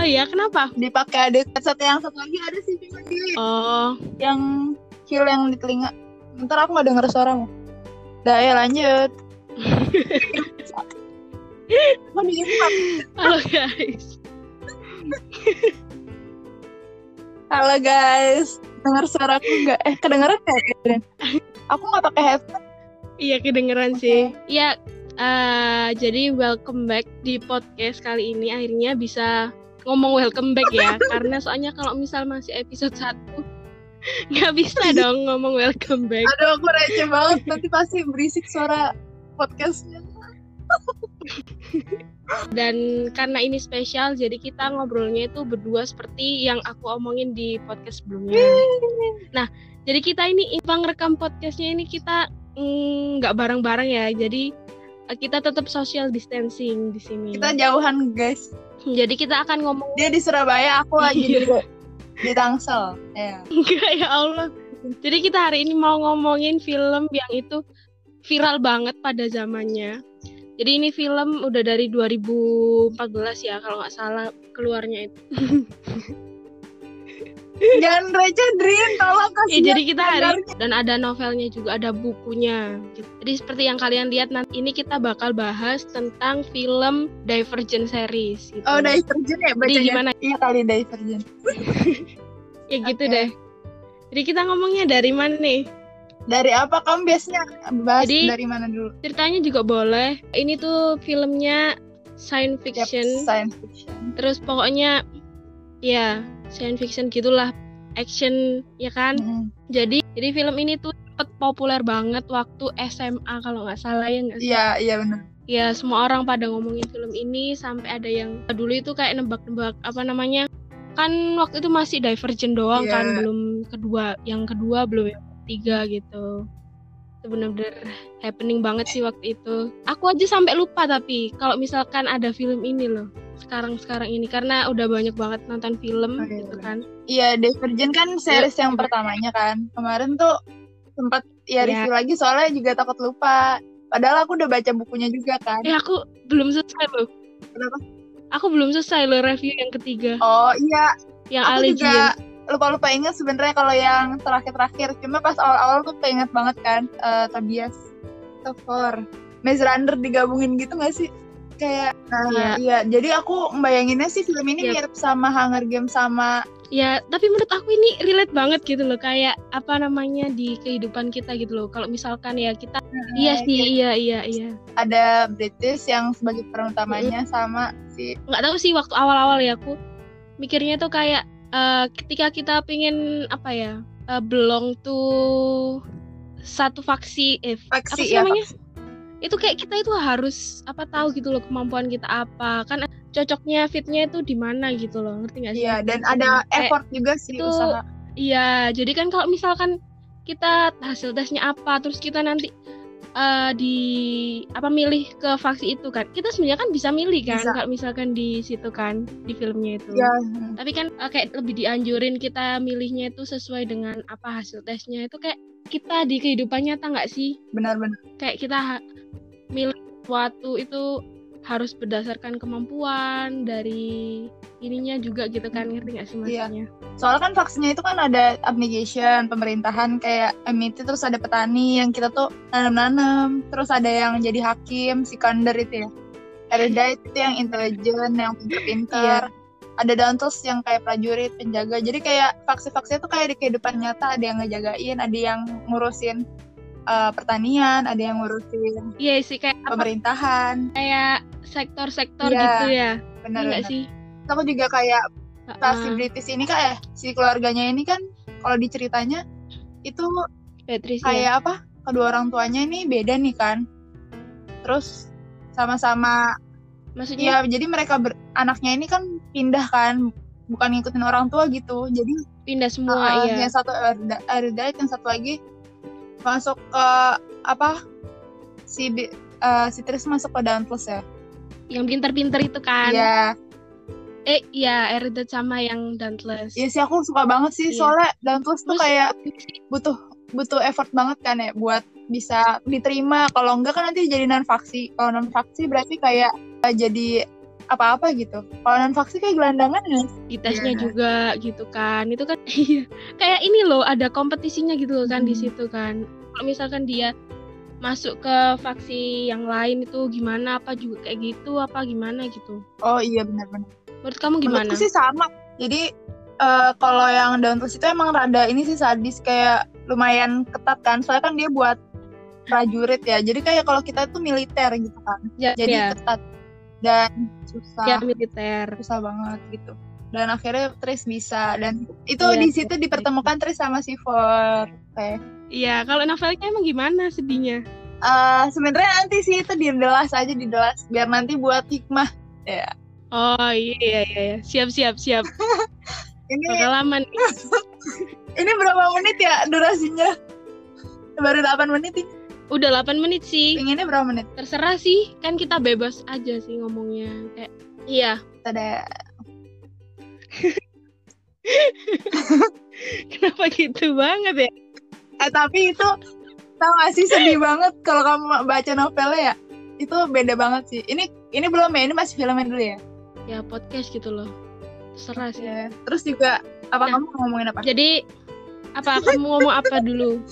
Oh iya, kenapa? Dipakai ada satu yang satu lagi ada sih cuma dia Oh, yang kill yang di telinga. Ntar aku nggak denger suaramu. Dah ya lanjut. Halo guys. Halo guys, dengar suaraku nggak? Eh kedengeran nggak? Aku nggak pakai headphone. Iya kedengeran sih. Iya, eh, jadi welcome back di podcast kali ini. Akhirnya bisa ngomong welcome back ya. Karena soalnya kalau misal masih episode 1 nggak bisa dong ngomong welcome back. Aduh aku receh banget. Nanti pasti berisik suara podcastnya. Dan karena ini spesial, jadi kita ngobrolnya itu berdua seperti yang aku omongin di podcast sebelumnya. Nah, jadi kita ini bang rekam podcastnya ini kita mm, nggak bareng-bareng ya. Jadi kita tetap social distancing di sini. Kita jauhan guys. Jadi kita akan ngomong Dia di Surabaya, aku lagi di, Iya. di Tangsel. Ya. enggak ya Allah. Jadi kita hari ini mau ngomongin film yang itu viral banget pada zamannya. Jadi ini film udah dari 2014 ya kalau nggak salah keluarnya itu. Jangan receh Dream, tolong kasih. Ya, jadi kita hari dan ada novelnya juga, ada bukunya. Jadi seperti yang kalian lihat nanti ini kita bakal bahas tentang film Divergent series. Gitu. Oh, Divergent ya Jadi bacanya? gimana? Iya kali Divergent. Ya gitu Oke. deh. Jadi kita ngomongnya dari mana nih? Dari apa kamu biasanya bahas Jadi- dari mana dulu? Ceritanya juga boleh. Ini tuh filmnya science fiction. science fiction. Terus pokoknya ya science fiction gitulah. Action ya kan? Mm-mm. Jadi jadi film ini tuh cepet populer banget waktu SMA kalau nggak salah ya nggak? Iya, iya benar. ya semua orang pada ngomongin film ini sampai ada yang dulu itu kayak nebak-nebak apa namanya kan waktu itu masih Divergent doang Iya. kan belum kedua yang kedua belum yang ketiga gitu itu bener-bener happening banget sih waktu itu aku aja sampai lupa tapi kalau misalkan ada film ini loh sekarang-sekarang ini karena udah banyak banget nonton film Oh, iya, gitu kan Iya, Divergent kan series Iya. yang pertamanya kan. Kemarin tuh sempat ya Iya. review lagi soalnya juga takut lupa. Padahal aku udah baca bukunya juga kan. eh aku belum selesai loh Kenapa? aku belum selesai loh review yang ketiga Oh iya, yang aku Allegiant juga lupa-lupa inget sebenarnya kalau yang terakhir-terakhir. Cuma pas awal-awal tuh keinget banget kan eh Tobias, Tofor, Maze Runner digabungin gitu gak sih? Kayak, nah, Iya. iya. Jadi aku membayanginnya sih film ini Iya. mirip sama Hunger Games sama Ya, tapi menurut aku ini relate banget gitu loh, kayak apa namanya di kehidupan kita gitu loh. Kalau misalkan ya kita, iya sih, iya, iya, iya. ada British yang sebagai peran utamanya sama si Nggak tahu sih waktu awal-awal ya aku mikirnya tuh kayak eh, ketika kita pengen apa ya, eh, belong to satu faksi, eh, apa Faksi sih ya namanya? Faksi. Itu kayak kita itu harus apa tahu gitu loh kemampuan kita apa, kan cocoknya fitnya itu di mana gitu loh, ngerti nggak sih? Iya dan ada Kayak- effort juga sih itu usaha. Iya, jadi kan kalau misalkan kita hasil tesnya apa, terus kita nanti eh, di apa milih ke faksi itu kan, kita sebenarnya kan bisa milih kan, Bisa. kalau misalkan di situ kan di filmnya itu. Ya, Tapi kan eh, kayak lebih dianjurin kita milihnya itu sesuai dengan apa hasil tesnya itu kayak kita di kehidupan nyata nggak sih? benar-benar. Kayak kita milih sesuatu itu harus berdasarkan kemampuan dari ininya juga gitu kan ngerti nggak sih Iya. maksudnya? Soalnya kan vaksinnya itu kan ada abnegation, pemerintahan kayak MIT terus ada petani yang kita tuh nanam-nanam, terus ada yang jadi hakim, si Kander itu ya. Erudite itu yang intelijen, yang pintar-pintar. Ada Dauntless yang kayak prajurit, penjaga. Jadi kayak faksi-faksi itu kayak di kehidupan nyata ada yang ngejagain, ada yang ngurusin uh, pertanian, ada yang ngurusin Iya sih kayak apa pemerintahan. kayak sektor-sektor Iya, gitu ya. Benar Iya nggak benar. sih? Aku juga kayak si Heeh. British ini kan eh si keluarganya ini kan kalau diceritanya itu Beatrice ya. kayak apa kedua orang tuanya ini beda nih kan terus sama-sama Maksudnya ya jadi mereka ber- anaknya ini kan pindah kan bukan ngikutin orang tua gitu jadi pindah semua uh, iya. yang satu Erudite yang satu lagi masuk ke apa si uh, si Tris masuk ke Dauntless ya Yang pinter-pinter itu kan. Iya Eh iya, Erudite sama yang Dauntless. iya sih aku suka banget sih Iya. soalnya Dauntless tuh Terus- kayak butuh butuh effort banget kan ya buat bisa diterima kalau enggak kan nanti jadi non faksi kalau non faksi berarti kayak eh, jadi apa-apa gitu. Kalau non faksi kayak gelandangan ya. di tesnya Iya. juga gitu kan itu kan iya kayak ini loh ada kompetisinya gitu loh kan di Hmm. situ kan kalau misalkan dia masuk ke faksi yang lain itu gimana apa juga kayak gitu apa gimana gitu Oh iya benar-benar. menurut kamu gimana Menurutku sih sama. Jadi eh, kalau yang Daun Plus itu emang rada ini sih sadis kayak lumayan ketat kan. Soalnya kan dia buat prajurit ya. Jadi kayak kalau kita tuh militer gitu kan. ya, Jadi ya, ketat dan susah. ya militer. Susah banget gitu. Dan akhirnya Tris bisa. Dan itu Iya, di situ iya. dipertemukan Tris sama si For kayak iya kalau novelnya emang gimana sedihnya? Eh sebenarnya nanti sih itu didelas aja didelas biar nanti buat hikmah. Ya oh iya iya iya. Iya. siap siap siap. Ini pengalaman ini berapa menit ya durasinya? Baru 8 menit ini udah 8 menit sih. Pengennya berapa menit? Terserah sih. Kan kita bebas aja sih ngomongnya. Kayak iya. Ada kenapa gitu banget ya? Eh tapi itu tau gak sih sedih banget kalau kamu baca novelnya ya? Itu beda banget sih. Ini ini belum ya? Ini masih filmnya dulu ya? Ya podcast gitu loh. Terserah sih. Ya. terus juga apa Nah. kamu ngomongin apa? jadi apa kamu ngomong apa dulu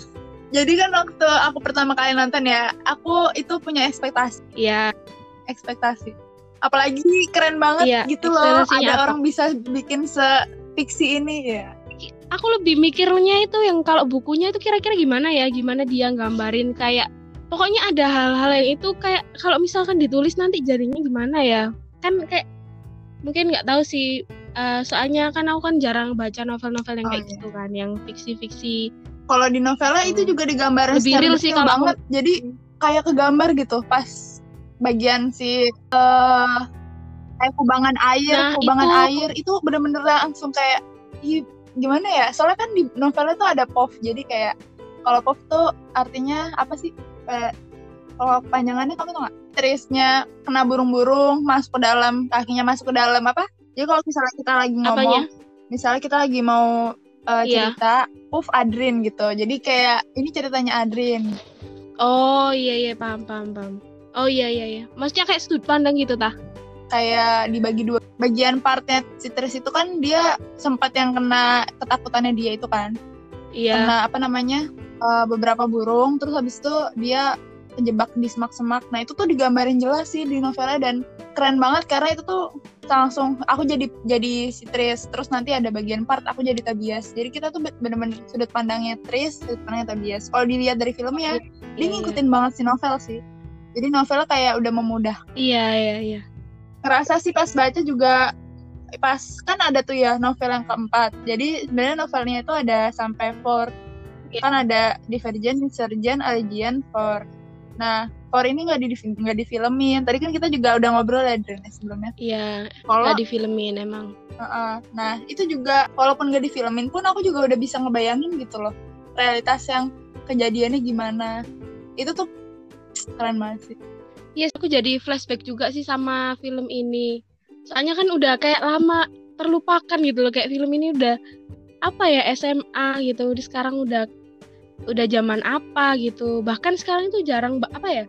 Jadi kan waktu aku pertama kali nonton ya, aku itu punya ekspektasi, ya ekspektasi. Apalagi keren banget Iya, gitu loh, ada apa? orang bisa bikin se fiksi ini ya. aku lebih mikirnya itu yang kalau bukunya itu kira-kira gimana ya gimana dia gambarin kayak pokoknya ada hal-hal yang itu kayak kalau misalkan ditulis nanti jadinya gimana ya kan kayak mungkin nggak tahu sih eh, soalnya kan aku kan jarang baca novel-novel yang Oh, kayak iya. gitu kan yang fiksi-fiksi Kalau di novelnya itu Hmm. juga digambarin Lebih real sih kalau aku- banget. Jadi kayak kegambar gitu pas bagian si eh kayak kubangan air, Nah, kubangan itu. air itu bener-bener langsung kayak gimana ya? Soalnya kan di novelnya tuh ada POV. Jadi kayak kalau POV tuh artinya apa sih? Kayak kalau panjangannya kamu tau gak? Trisnya kena burung-burung masuk ke dalam kakinya masuk ke dalam apa? Jadi kalau misalnya kita lagi ngomong, Apanya? misalnya kita lagi mau uh, cerita, puff Adrin gitu. Jadi kayak ini ceritanya Adrin. oh iya iya paham paham paham oh iya iya iya maksudnya kayak sudut pandang gitu tah Kayak dibagi dua. Bagian partnya si Tris itu kan dia sempat yang kena ketakutannya dia itu kan. iya Kena apa namanya? uh, beberapa burung terus habis itu dia terjebak di semak-semak. Nah, itu tuh digambarin jelas sih di novelnya dan keren banget karena itu tuh langsung aku jadi jadi si Tris terus nanti ada bagian part aku jadi Tobias jadi kita tuh bener-bener sudut pandangnya Tris sudut pandangnya Tobias kalau dilihat dari filmnya dia Iya, ngikutin banget si novel sih. Jadi novelnya kayak udah memudah. Iya iya iya. Ngerasa sih pas baca juga pas kan ada tuh ya novel yang keempat. Jadi sebenarnya novelnya itu ada sampai four. Iya. kan ada Divergent, Insurgent, Allegiant, four. Nah four ini nggak di nggak difilmin tadi kan kita juga udah ngobrol ya Dren, sebelumnya iya kalau nggak difilmin emang Heeh. Nah, itu juga walaupun gak difilmin pun aku juga udah bisa ngebayangin gitu loh. Realitas yang kejadiannya gimana. Itu tuh keren banget sih. Iya, aku jadi flashback juga sih sama film ini. Soalnya kan udah kayak lama terlupakan gitu loh, kayak film ini udah apa ya SMA gitu. Di sekarang udah udah zaman apa gitu. Bahkan sekarang itu jarang apa ya?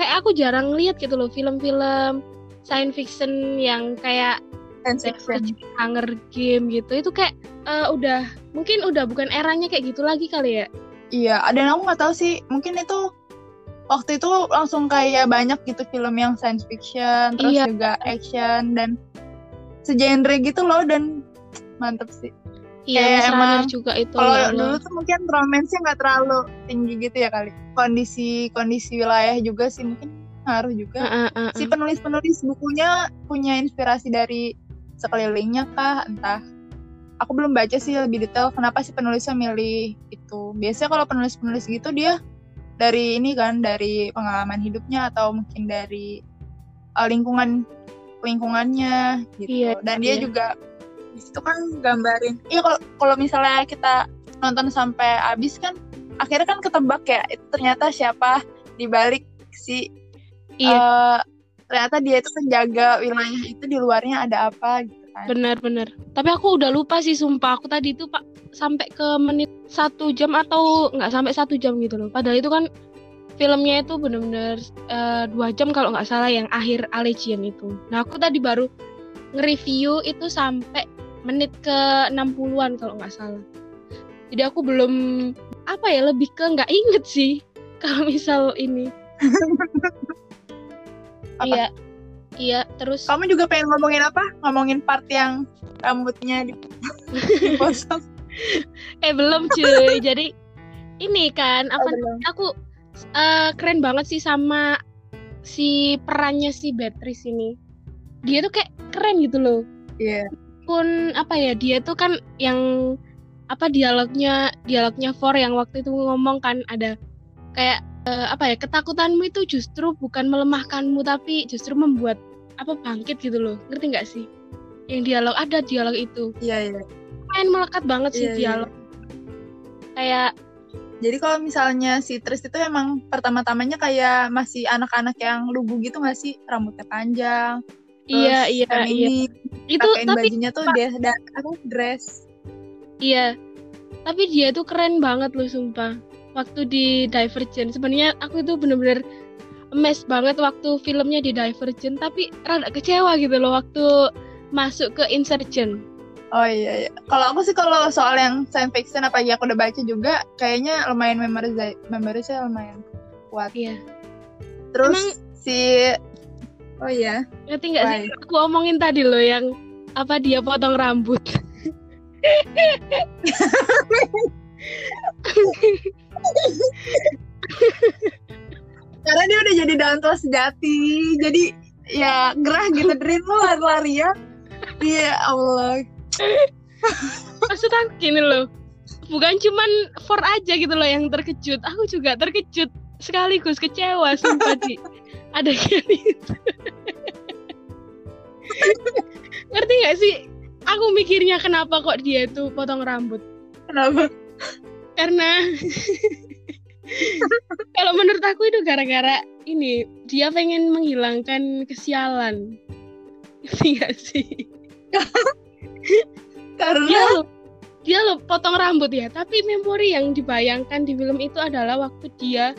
Kayak aku jarang lihat gitu loh film-film science fiction yang kayak Science fiction. Hunger Game gitu. Itu kayak eh, udah mungkin udah bukan eranya kayak gitu lagi kali ya. Iya, dan aku nggak tahu sih, mungkin itu waktu itu langsung kayak banyak gitu film yang science fiction, terus Iya. juga action dan segenre gitu loh dan mantep sih. Iya, Miss emang juga itu Kalau ya dulu tuh mungkin romance-nya nggak terlalu tinggi gitu ya kali. Kondisi kondisi wilayah juga sih mungkin ngaruh juga. Heeh, heeh, si penulis-penulis bukunya punya inspirasi dari sekelilingnya kah entah aku belum baca sih lebih detail kenapa si penulisnya milih itu biasanya kalau penulis-penulis gitu dia dari ini kan dari pengalaman hidupnya atau mungkin dari uh, lingkungan lingkungannya gitu Iya, dan dia iya. juga di situ kan gambarin iya kalau kalau misalnya kita nonton sampai habis kan akhirnya kan ketebak ya itu ternyata siapa di balik si Iya. eh, ternyata dia itu penjaga wilayah itu di luarnya ada apa gitu kan. Bener-bener. Tapi aku udah lupa sih sumpah. Aku tadi itu pak sampai ke menit satu jam atau nggak sampai satu jam gitu loh. Padahal itu kan filmnya itu bener-bener uh, dua jam kalau nggak salah yang akhir Allegiant itu. Nah aku tadi baru nge-review itu sampai menit ke 60-an kalau nggak salah. Jadi aku belum apa ya lebih ke nggak inget sih kalau misal ini. Iya, iya. Terus. Kamu juga pengen ngomongin apa? Ngomongin part yang rambutnya di eh belum cuy. Jadi ini kan apa? Oh, aku uh, keren banget sih sama si perannya si Beatrice ini. Dia tuh kayak keren gitu loh. Iya. Yeah. Pun apa ya dia tuh kan yang apa dialognya dialognya For yang waktu itu ngomong kan ada kayak uh, apa ya ketakutanmu itu justru bukan melemahkanmu tapi justru membuat apa bangkit gitu loh ngerti nggak sih yang dialog ada dialog itu iya iya main melekat banget sih iya, iya. dialog iya. kayak jadi kalau misalnya si Tris itu emang pertama-tamanya kayak masih anak-anak yang lugu gitu gak sih? Rambutnya panjang. Iya, iya, iya. Itu tapi bajunya tuh dia ada aku dress. Iya. Tapi dia tuh keren banget loh sumpah. Waktu di Divergent sebenarnya aku itu bener-bener emes banget waktu filmnya di Divergent tapi rada kecewa gitu loh waktu masuk ke Insurgent Oh iya, iya. Kalau aku sih kalau soal yang science fiction apa ya aku udah baca juga kayaknya lumayan memori memorisnya lumayan kuat. Iya. Terus Emang, si Oh iya. Ngerti nggak sih? Aku omongin tadi loh yang apa dia potong rambut. Karena dia udah jadi dantol sejati, jadi ya gerah gitu dream lo lari-lari ya. Iya Allah maksud aku gini loh bukan cuman for aja gitu loh yang terkejut aku juga terkejut sekaligus kecewa sumpah di ada gitu. Ngerti gak sih? Aku mikirnya kenapa kok dia tuh potong rambut? Kenapa? Karena kalau menurut aku itu gara-gara ini dia pengen menghilangkan kesialan. Ngerti gak sih? Karena dia lo dia lo potong rambut ya tapi memori yang dibayangkan di film itu adalah waktu dia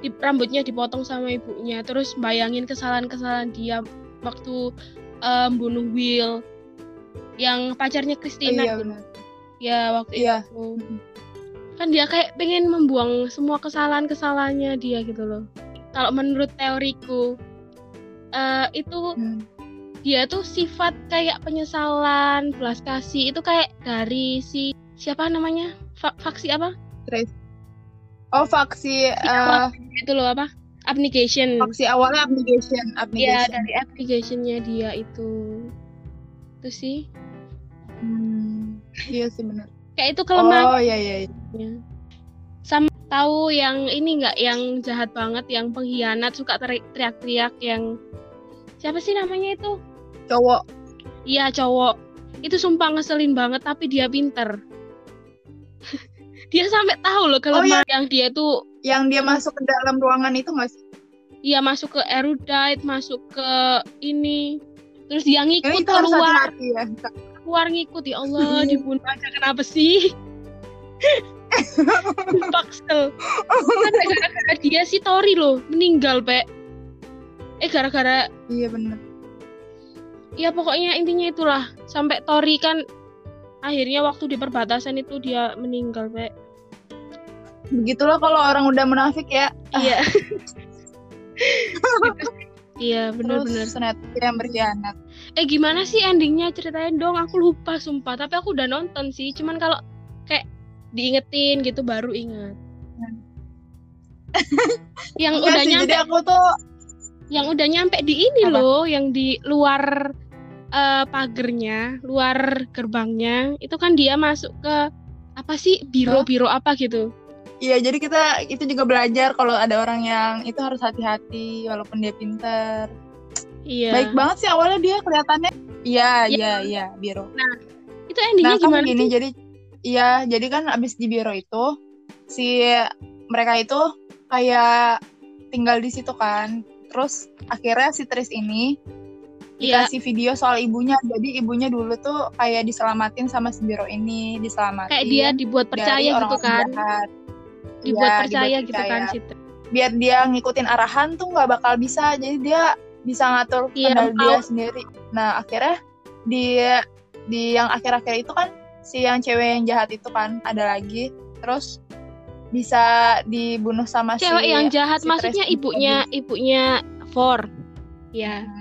di, rambutnya dipotong sama ibunya terus bayangin kesalahan-kesalahan dia waktu um, bunuh Will yang pacarnya Christina oh, iya, benar. ya waktu iya. itu kan dia kayak pengen membuang semua kesalahan-kesalahannya dia gitu loh kalau menurut teoriku uh, itu hmm dia tuh sifat kayak penyesalan, belas kasih itu kayak dari si siapa namanya? Fa faksi apa? Trace. Oh, faksi uh, itu loh apa? Abnegation. Faksi awalnya abnegation, iya, abnegation. Ya, dari abnegationnya dia itu. Itu sih. Hmm, iya sih benar. Kayak itu kelemahan. Oh, iya iya. iya. Sama tahu yang ini nggak yang jahat banget, yang pengkhianat suka teriak-teriak yang siapa sih namanya itu? cowok iya cowok itu sumpah ngeselin banget tapi dia pinter dia sampai tahu loh kalau oh, iya. yang dia tuh yang dia masuk ke dalam ruangan itu nggak sih? Iya masuk ke erudite masuk ke ini. Terus dia ngikut keluar. hati -hati ya. keluar ngikut ya Allah dibunuh aja kenapa sih? Paksel kan gara-gara dia si Tori loh meninggal pe eh gara-gara iya bener. Ya pokoknya intinya itulah. Sampai Tori kan akhirnya waktu di perbatasan itu dia meninggal pak begitulah kalau orang udah munafik ya. Iya. Iya benar-benar yang berkhianat. Eh gimana sih endingnya? Ceritain dong aku lupa sumpah. Tapi aku udah nonton sih. Cuman kalau kayak diingetin gitu baru inget yang Enggak udah sih, nyampe aku tuh yang udah nyampe di ini Apa? loh yang di luar uh, pagernya, luar gerbangnya, itu kan dia masuk ke apa sih biro-biro apa gitu. Iya, jadi kita itu juga belajar kalau ada orang yang itu harus hati-hati walaupun dia pinter. Iya. Baik banget sih awalnya dia kelihatannya. Iya, ya. iya, iya, biro. Nah, itu endingnya nah, gimana gini? Jadi iya, jadi kan abis di biro itu si mereka itu kayak tinggal di situ kan. Terus akhirnya si Tris ini Iya. dikasih video soal ibunya jadi ibunya dulu tuh kayak diselamatin sama si biro ini diselamatin kayak dia dibuat percaya gitu kan jahat. dibuat ya, percaya dibuat gitu kan, percaya. kan situ biar dia ngikutin arahan tuh nggak bakal bisa jadi dia bisa ngatur Iya, kendali dia sendiri nah akhirnya di di yang akhir-akhir itu kan si yang cewek yang jahat itu kan ada lagi terus bisa dibunuh sama Cewek si yang jahat si maksudnya ibunya ibunya Four. Ya. Hmm.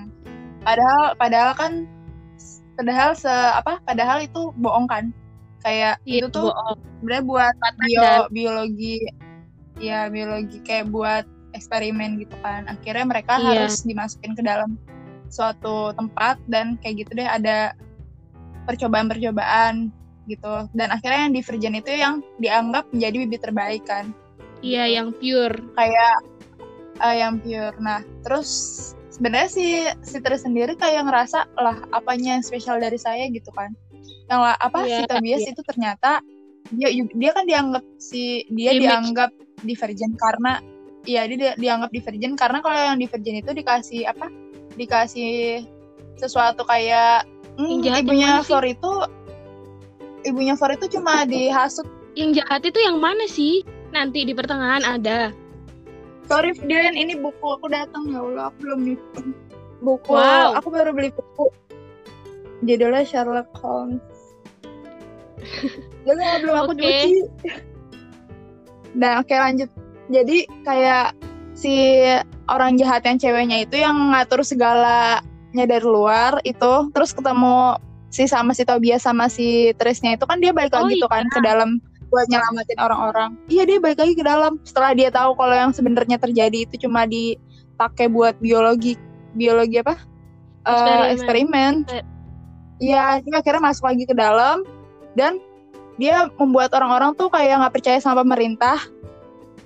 Padahal padahal kan padahal se apa padahal itu bohong kan. Kayak Iya, itu tuh sebenarnya buat bio, dan biologi ya biologi kayak buat eksperimen gitu kan. Akhirnya mereka Iya. harus dimasukin ke dalam suatu tempat dan kayak gitu deh ada percobaan-percobaan gitu. Dan akhirnya yang di virgin itu yang dianggap menjadi bibit terbaik kan Iya, yang pure. kayak eh, yang pure. Nah, terus sebenarnya si si Tris sendiri kayak ngerasa lah apanya yang spesial dari saya gitu kan. Yang lah apa Iya, si Tobias iya. itu ternyata dia dia kan dianggap si dia Image. dianggap divergen karena iya dia dia dianggap divergen karena kalau yang divergen itu dikasih apa? Dikasih sesuatu kayak hmm, ibunya? Flor itu ibunya Flor itu cuma dihasut Yang jahat itu yang mana sih? Nanti di pertengahan ada. Sorry Fidian, ini buku aku datang ya Allah, aku belum nyusun. Buku, Wow. aku baru beli buku. Judulnya Sherlock Holmes. Lalu belum aku cuci. Nah, oke lanjut. Jadi kayak si orang jahat yang ceweknya itu yang ngatur segalanya dari luar itu, terus ketemu si sama si Tobias sama si Trisnya itu kan dia balik Oh, lagi tuh kan ke dalam buat nyelamatin orang-orang. Iya dia balik lagi ke dalam setelah dia tahu kalau yang sebenarnya terjadi itu cuma dipakai buat biologi biologi apa? Eh, Eksperimen. eksperimen. Iya, dia akhirnya masuk lagi ke dalam dan dia membuat orang-orang tuh kayak nggak percaya sama pemerintah.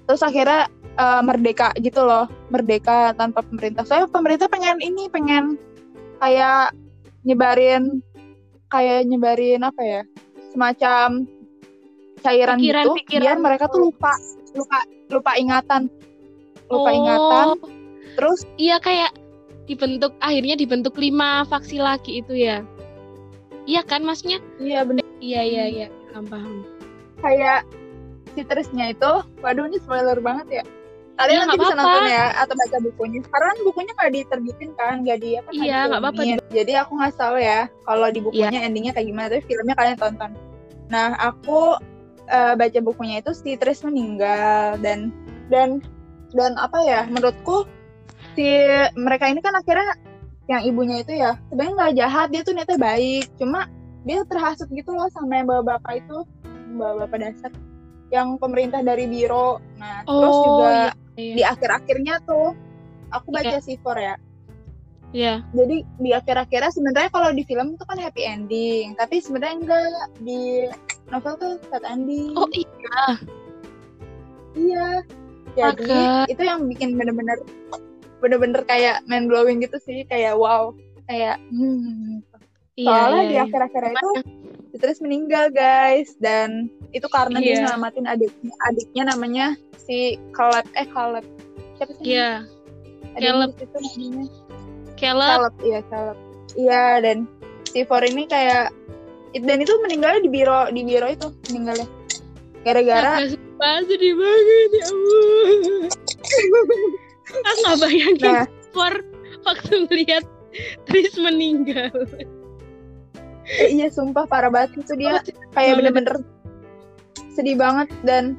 Terus akhirnya eh, merdeka gitu loh, merdeka tanpa pemerintah. Soalnya pemerintah pengen ini, pengen kayak nyebarin kayak nyebarin apa ya? Semacam cairan Pikiran- gitu pikiran biar mereka tuh lupa lupa lupa ingatan. Lupa ingatan. Oh, Terus iya kayak dibentuk akhirnya dibentuk lima faksi lagi itu ya. Iya kan maksudnya? iya bener Iya iya iya, paham paham. kayak si Trisnya itu, waduh ini spoiler banget ya. Kalian Iya, nanti bisa apa-apa. nonton ya atau baca bukunya. Karena kan bukunya nggak diterbitin kan, nggak di apa? Iya, nggak apa-apa. Jadi aku nggak tahu ya kalau di bukunya Iya. endingnya kayak gimana. Tapi filmnya kalian tonton. Nah aku eh, baca bukunya itu si Tris meninggal dan dan dan apa ya? Menurutku si mereka ini kan akhirnya yang ibunya itu ya sebenarnya nggak jahat dia tuh niatnya baik cuma dia terhasut gitu loh sama yang bapak-bapak itu bapak-bapak dasar yang pemerintah dari biro nah terus Oh, juga iya, iya. di akhir-akhirnya tuh aku baca Iya. Sifor ya Iya. jadi di akhir-akhirnya sebenarnya kalau di film itu kan happy ending tapi sebenarnya enggak di novel tuh sad ending Oh iya. iya. Jadi Astaga. itu yang bikin bener-bener bener-bener kayak mind blowing gitu sih. Kayak wow. Kayak hmm. Iya, soalnya iya, di iya. akhir-akhir itu Terus meninggal guys. Dan itu karena dia Iya. nyelamatin adiknya. Adiknya namanya si Caleb eh Caleb siapa sih? Yang Caleb. di situ namanya. Caleb. Caleb iya Caleb iya dan si For ini kayak dan itu meninggalnya di biro di biro itu meninggalnya. Gara-gara sumpah sedih banget ya Allah. Aku nggak bayangin nah. for waktu ngeliat Tris meninggal. eh, iya sumpah parah banget. Itu dia Oh, kayak bener-bener sedih banget dan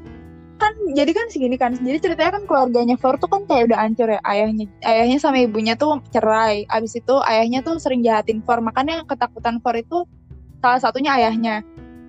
kan jadi kan segini kan. Jadi ceritanya kan keluarganya Flor tuh kan kayak udah hancur ya. Ayahnya ayahnya sama ibunya tuh cerai. Abis itu ayahnya tuh sering jahatin Flor. Makanya ketakutan Flor itu salah satunya ayahnya.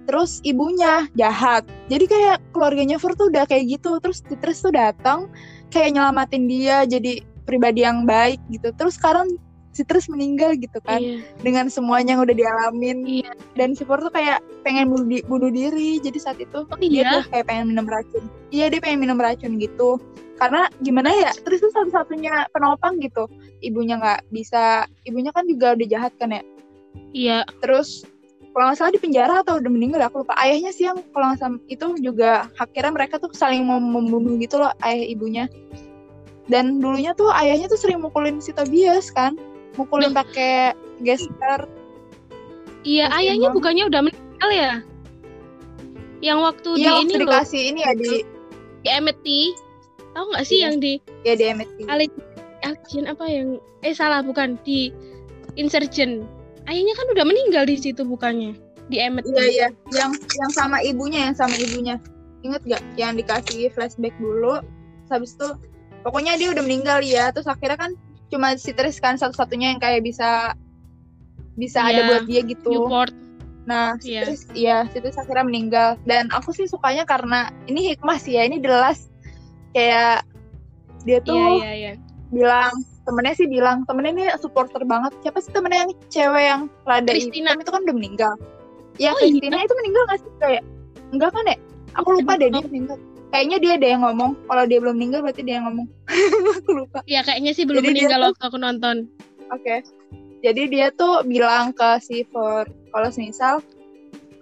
Terus ibunya jahat. Jadi kayak keluarganya Flor tuh udah kayak gitu. Terus terus tuh datang kayak nyelamatin dia jadi pribadi yang baik gitu. Terus sekarang si Tris meninggal gitu kan Iya. dengan semuanya yang udah dialamin. Iya. dan si Flor tuh kayak pengen bunuh, di- bunuh diri. Jadi saat itu Oh dia iya. tuh kayak pengen minum racun. Iya dia pengen minum racun gitu. Karena gimana ya terus tuh satu-satunya penopang gitu. Ibunya nggak bisa ibunya kan juga udah jahat kan ya? Iya. terus kalau nggak salah di penjara atau udah meninggal aku lupa ayahnya sih yang kalau nggak salah itu juga akhirnya mereka tuh saling mau membunuh gitu loh ayah ibunya dan dulunya tuh ayahnya tuh sering mukulin si Tobias kan mukulin pakai gesper Iya, ayahnya banget. bukannya udah meninggal ya? Yang waktu iya di waktu ini loh, dikasih ini ya di di Amity. tahu nggak sih Iya. yang di ya di MIT Allegiant apa yang eh salah bukan di Insurgent ayahnya kan udah meninggal di situ bukannya? Di Emmet iya iya. Yang yang sama ibunya yang sama ibunya. Inget gak yang dikasih flashback dulu. Habis itu pokoknya dia udah meninggal ya terus akhirnya kan cuma si Tris kan satu-satunya yang kayak bisa bisa ada Iya, buat dia gitu. Newport Nah, si Iya. Tris, iya, si Tris akhirnya meninggal. Dan aku sih sukanya karena ini hikmah sih ya, ini jelas kayak dia tuh iya iya iya. bilang temennya sih bilang temennya ini supporter banget. Siapa sih temennya yang cewek yang rada Christina. hitam itu kan udah meninggal. Ya, Oh, iya. Christina itu meninggal gak sih kayak enggak kan ya? Aku lupa deh dia meninggal. Kayaknya dia ada yang ngomong. Kalau dia belum meninggal berarti dia yang ngomong. aku lupa. ya kayaknya sih belum Jadi meninggal waktu aku nonton Oke. Jadi dia tuh bilang ke si For kalau misal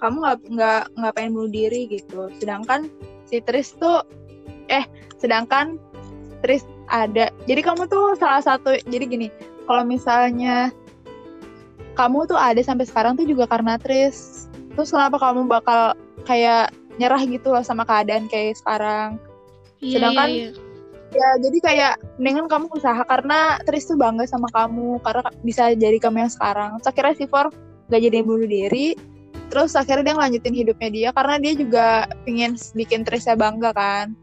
kamu nggak nggak nggak pengen bunuh diri gitu. Sedangkan si Tris tuh eh sedangkan Tris ada. Jadi kamu tuh salah satu jadi gini, kalau misalnya kamu tuh ada sampai sekarang tuh juga karena Tris. Terus kenapa kamu bakal kayak nyerah gitu loh sama keadaan kayak sekarang? Iya, Sedangkan iya, iya. Ya, jadi kayak mendingan kamu usaha karena Tris tuh bangga sama kamu karena bisa jadi kamu yang sekarang. Terus akhirnya si For gak jadi bunuh diri. Terus akhirnya dia ngelanjutin hidupnya dia karena dia juga pingin bikin Trisnya bangga kan.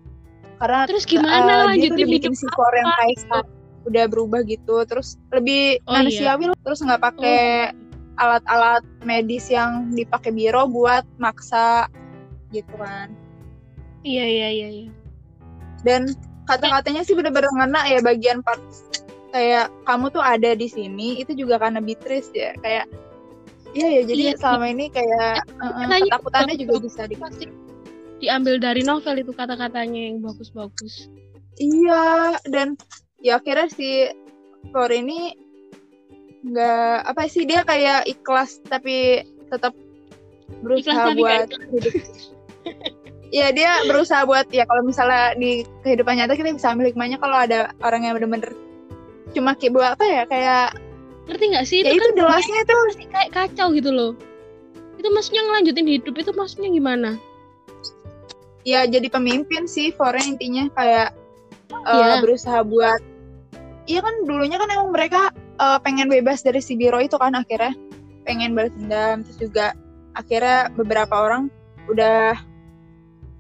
Karena terus eh, gimana dia tuh bikin si gitu? sekarang. udah berubah gitu. Terus lebih Oh, manusiawi loh. Terus nggak pakai alat-alat medis yang dipakai biro buat maksa gitu kan. iya iya iya iya dan kata-katanya sih bener-bener ngena ya bagian part kayak kamu tuh ada di sini itu juga karena Beatrice ya kayak iya ya jadi Iya, selama ini kayak uh, uh, ketakutannya juga bisa di pasti diambil dari novel itu kata-katanya yang bagus-bagus. Iya dan ya akhirnya si Thor ini nggak apa sih dia kayak ikhlas tapi tetap berusaha Ikhlas buat hidup. Iya dia berusaha buat ya kalau misalnya di kehidupan nyata kita bisa ambil hikmahnya kalau ada orang yang bener-bener cuma kayak buat apa ya kayak ngerti nggak sih? Ya itu itu kan jelasnya itu. masih kayak kacau gitu loh. Itu maksudnya ngelanjutin hidup itu maksudnya gimana ya jadi pemimpin sih Foren intinya kayak eh, Iya. berusaha buat iya kan dulunya kan emang mereka eh, pengen bebas dari si biro itu kan akhirnya pengen balas dendam terus juga akhirnya beberapa orang udah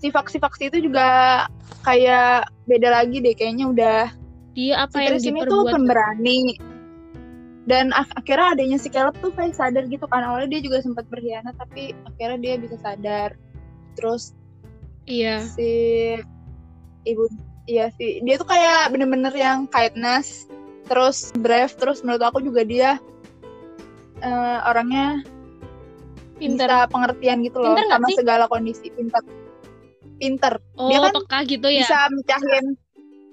si faksi-faksi itu juga kayak beda lagi deh kayaknya udah dia apa si yang Tris ini tuh? pemberani. Dan ak- akhirnya adanya si Caleb tuh kayak sadar gitu kan awalnya dia juga sempat berkhianat tapi akhirnya dia bisa sadar. Terus iya. Si ibu iya sih dia tuh kayak bener-bener yang kindness terus brave terus menurut aku juga dia eh, orangnya pinter. bisa pengertian gitu loh Pinter sama sih? segala kondisi pinter. Pinter. Oh dia kan peka gitu ya? bisa mecahin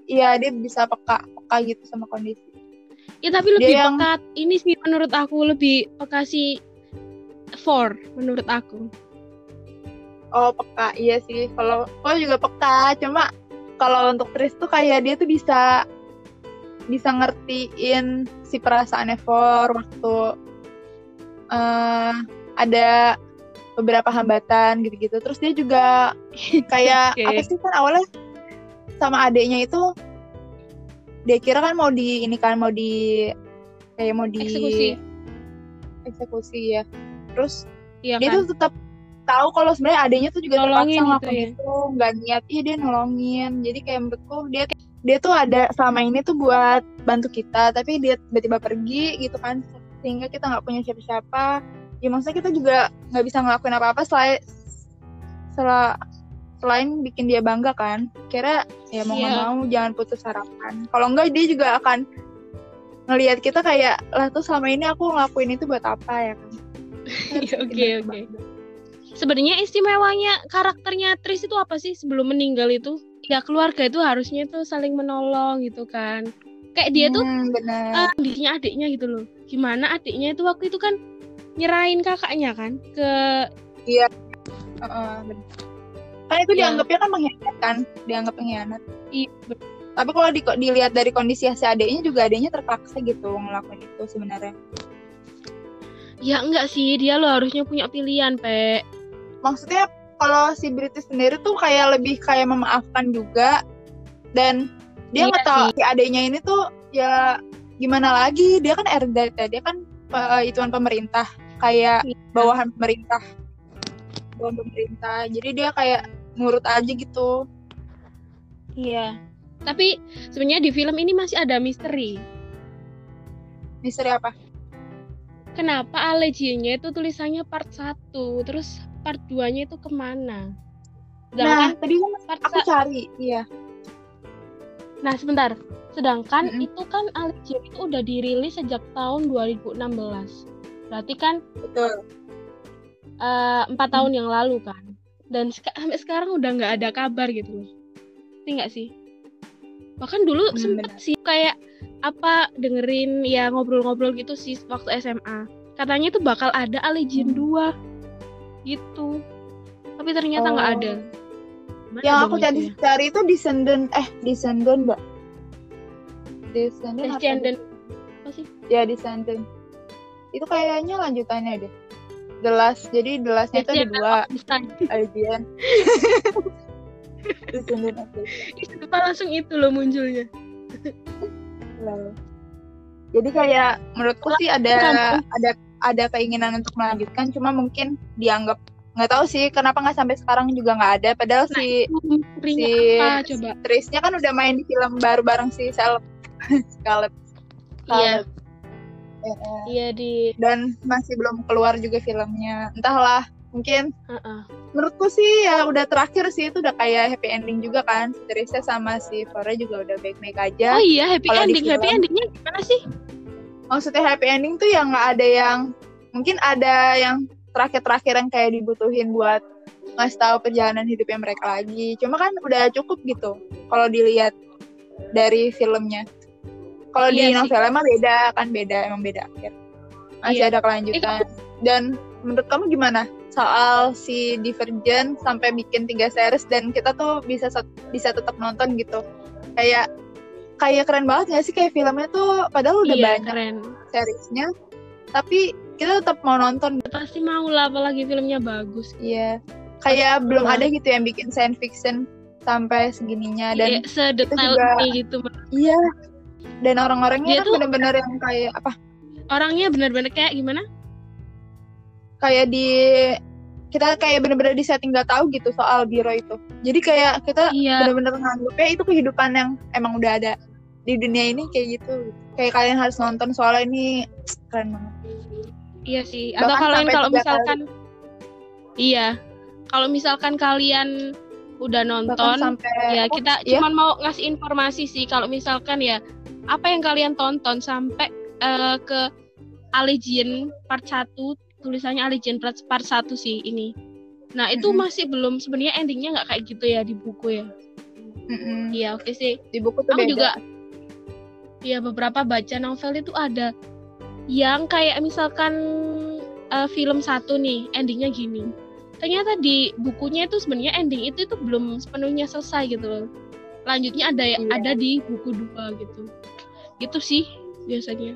iya dia bisa peka peka gitu sama kondisi. Ya tapi lebih dia yang- peka ini sih menurut aku lebih peka si four menurut aku Oh peka iya sih. Kalau kalau juga peka, cuma kalau untuk Tris tuh kayak dia tuh bisa bisa ngertiin si perasaan For waktu eh ada beberapa hambatan gitu-gitu. Terus dia juga kayak Oke. apa sih kan awalnya sama adiknya itu dia kira kan mau di ini kan mau di kayak mau di Eksekusi. eksekusi ya. Terus iya dia kan tuh tetap tahu kalau sebenarnya adanya tuh juga Nolongin terpaksa gitu ya. itu. Nggak niat iya dia nolongin. Jadi kayak menurutku dia dia tuh ada selama ini tuh buat bantu kita tapi dia tiba-tiba pergi gitu kan sehingga kita nggak punya siapa-siapa. Ya maksudnya kita juga nggak bisa ngelakuin apa-apa selain sela- selain bikin dia bangga kan. Kira ya mau nggak Iya. mau jangan putus harapan. Kalau enggak dia juga akan ngelihat kita kayak lah tuh selama ini aku ngelakuin itu buat apa ya? Kan Iya, oke, oke. Sebenarnya istimewanya karakternya Tris itu apa sih sebelum meninggal itu ya keluarga itu harusnya tuh saling menolong gitu kan kayak dia tuh Hmm, benar. eh, kondisinya adiknya gitu loh gimana adiknya itu waktu itu kan nyerahin kakaknya kan ke Heeh, benar. Kan itu Iya. dianggapnya kan pengkhianat kan, dianggap pengkhianat. i- Tapi kalau di, dilihat dari kondisi si adiknya juga adiknya terpaksa gitu ngelakuin itu sebenarnya. ya enggak sih dia lo harusnya punya pilihan pe Maksudnya kalau si British sendiri tuh kayak lebih kayak memaafkan juga, dan dia Iya nggak tahu si adanya ini tuh ya gimana lagi? Dia kan RD ya dia kan uh, ituan pemerintah. Kayak Iya. bawahan pemerintah. Bawahan pemerintah. Jadi dia kayak nurut aja gitu. Iya. Tapi sebenarnya di film ini masih ada misteri. misteri apa? Kenapa Allegiance itu tulisannya part 1, terus part 2-nya itu ke mana? nah Sedangkan tadi kan part aku cari iya Nah, sebentar. Sedangkan Mm-mm. itu kan Allegiance itu udah dirilis sejak tahun 2016. Berarti kan betul eh, empat tahun yang lalu kan. Dan seka- sampai sekarang udah nggak ada kabar gitu loh. Ngerti nggak sih? Bahkan dulu Hmm, sempet sih kayak apa dengerin ya ngobrol-ngobrol gitu sih waktu SMA. Katanya tuh bakal ada Allegiance Hmm. 2 gitu. Tapi ternyata nggak Oh. ada. Mana yang aku itu cari cari itu Descendant eh Descendant mbak Descendant Descendant apa sih? ya Descendant itu kayaknya lanjutannya deh The Last jadi The Lastnya itu ada dua. Alien Descendant Kenapa langsung itu loh munculnya? Lalu. jadi kayak menurutku sih ada ada ada keinginan untuk melanjutkan cuma mungkin dianggap nggak tahu sih kenapa nggak sampai sekarang juga nggak ada padahal Nah, si si apa coba? Trisnya kan udah main di film baru bareng si Scarlett Iya. Eh, eh. iya di dan masih belum keluar juga filmnya entahlah mungkin Heeh. menurutku sih ya udah terakhir sih itu udah kayak happy ending juga kan si Trisnya sama si Fora juga udah baik-baik aja Oh iya, happy di ending. Happy film- endingnya gimana sih? Maksudnya happy ending tuh yang nggak ada yang mungkin ada yang terakhir-terakhir yang kayak dibutuhin buat ngasih tahu perjalanan hidupnya mereka lagi. Cuma kan udah cukup gitu kalau dilihat dari filmnya. Kalau Iya di sih. novelnya mah beda kan beda emang beda akhir. Masih Iya. ada kelanjutan. Dan menurut kamu gimana? Soal si Divergent sampai bikin tiga series dan kita tuh bisa bisa tetap nonton gitu. Kayak kayak keren banget gak sih kayak filmnya tuh padahal udah iya, banyak keren. seriesnya tapi kita tetap mau nonton Pasti mau lah, apalagi filmnya bagus. iya kayak belum Wah. ada gitu yang bikin science fiction sampai segininya dan Iya, sedetail juga- ini gitu. iya dan orang-orangnya kan bener-bener yang kayak apa Orangnya benar-benar kayak gimana? kayak di kita kayak bener-bener di setting nggak tahu gitu soal biro itu jadi kayak kita Iya, bener-bener nganggepnya itu kehidupan yang emang udah ada di dunia ini kayak gitu kayak kalian harus nonton soalnya ini keren banget iya sih. Atau Bahkan kalian sampai kalau misalkan Iya. Kalau misalkan kalian udah nonton sampai ya apa, kita iya. cuman mau ngasih informasi sih kalau misalkan ya apa yang kalian tonton sampai eh, ke Allegiant part 1 tulisannya Allegiant part, part 1 sih ini. Nah itu Mm-mm. masih belum sebenarnya endingnya nggak kayak gitu ya di buku ya. Iya oke sih. Di buku tuh aku beda. juga ya beberapa baca novel itu ada yang kayak misalkan eh, film satu nih endingnya gini. Ternyata di bukunya itu sebenarnya ending itu itu belum sepenuhnya selesai gitu loh. Lanjutnya ada Iya. ada di buku dua gitu. Gitu sih biasanya.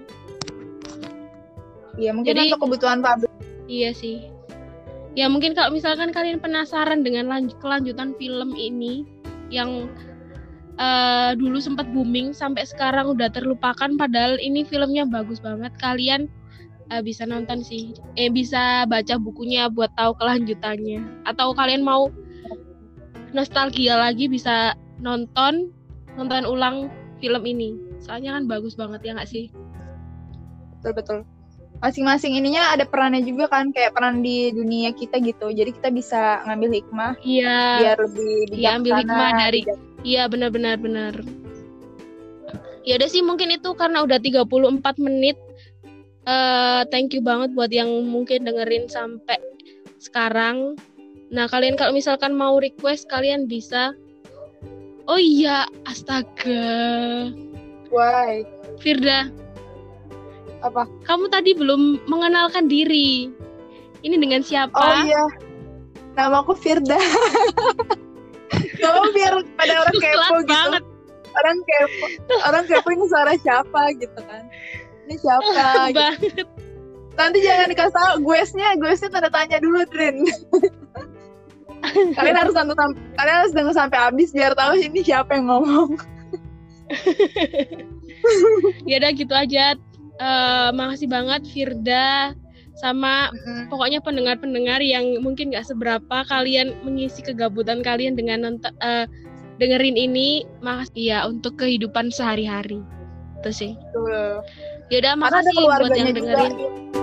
Iya mungkin Jadi- untuk kebutuhan pabrik iya sih. Ya mungkin kalau misalkan kalian penasaran dengan lanjut kelanjutan film ini yang eh, dulu sempat booming sampai sekarang udah terlupakan padahal ini filmnya bagus banget kalian eh, bisa nonton sih. Eh bisa baca bukunya buat tahu kelanjutannya. Atau kalian mau nostalgia lagi bisa nonton nonton ulang film ini. Soalnya kan bagus banget ya nggak sih? Betul betul masing-masing ininya ada perannya juga kan kayak peran di dunia kita gitu jadi kita bisa ngambil hikmah iya biar lebih Iya, ambil bijaksana, hikmah dari- Iya benar-benar benar. Ya udah sih mungkin itu karena udah 34 menit. eh thank you banget buat yang mungkin dengerin sampai sekarang. Nah, kalian kalau misalkan mau request kalian bisa Oh iya, astaga. Why? Firda, apa kamu tadi belum mengenalkan diri. Ini dengan siapa? oh iya nama aku Firda Nama biar pada orang kepo Telat gitu banget. orang kepo orang kepo ini suara siapa gitu kan ini siapa gitu. banget. nanti jangan dikasih tahu gue nya gue tanda tanya dulu Drin kalian harus nonton sampai kalian harus denger sampai habis biar tahu ini siapa yang ngomong ya udah gitu aja uh, makasih banget Firda sama Mm-mm. pokoknya pendengar-pendengar yang mungkin nggak seberapa kalian mengisi kegabutan kalian dengan nonton eh, dengerin ini makasih ya untuk kehidupan sehari-hari itu sih Betul. ya udah karena ada makasih buat yang juga dengerin Iya.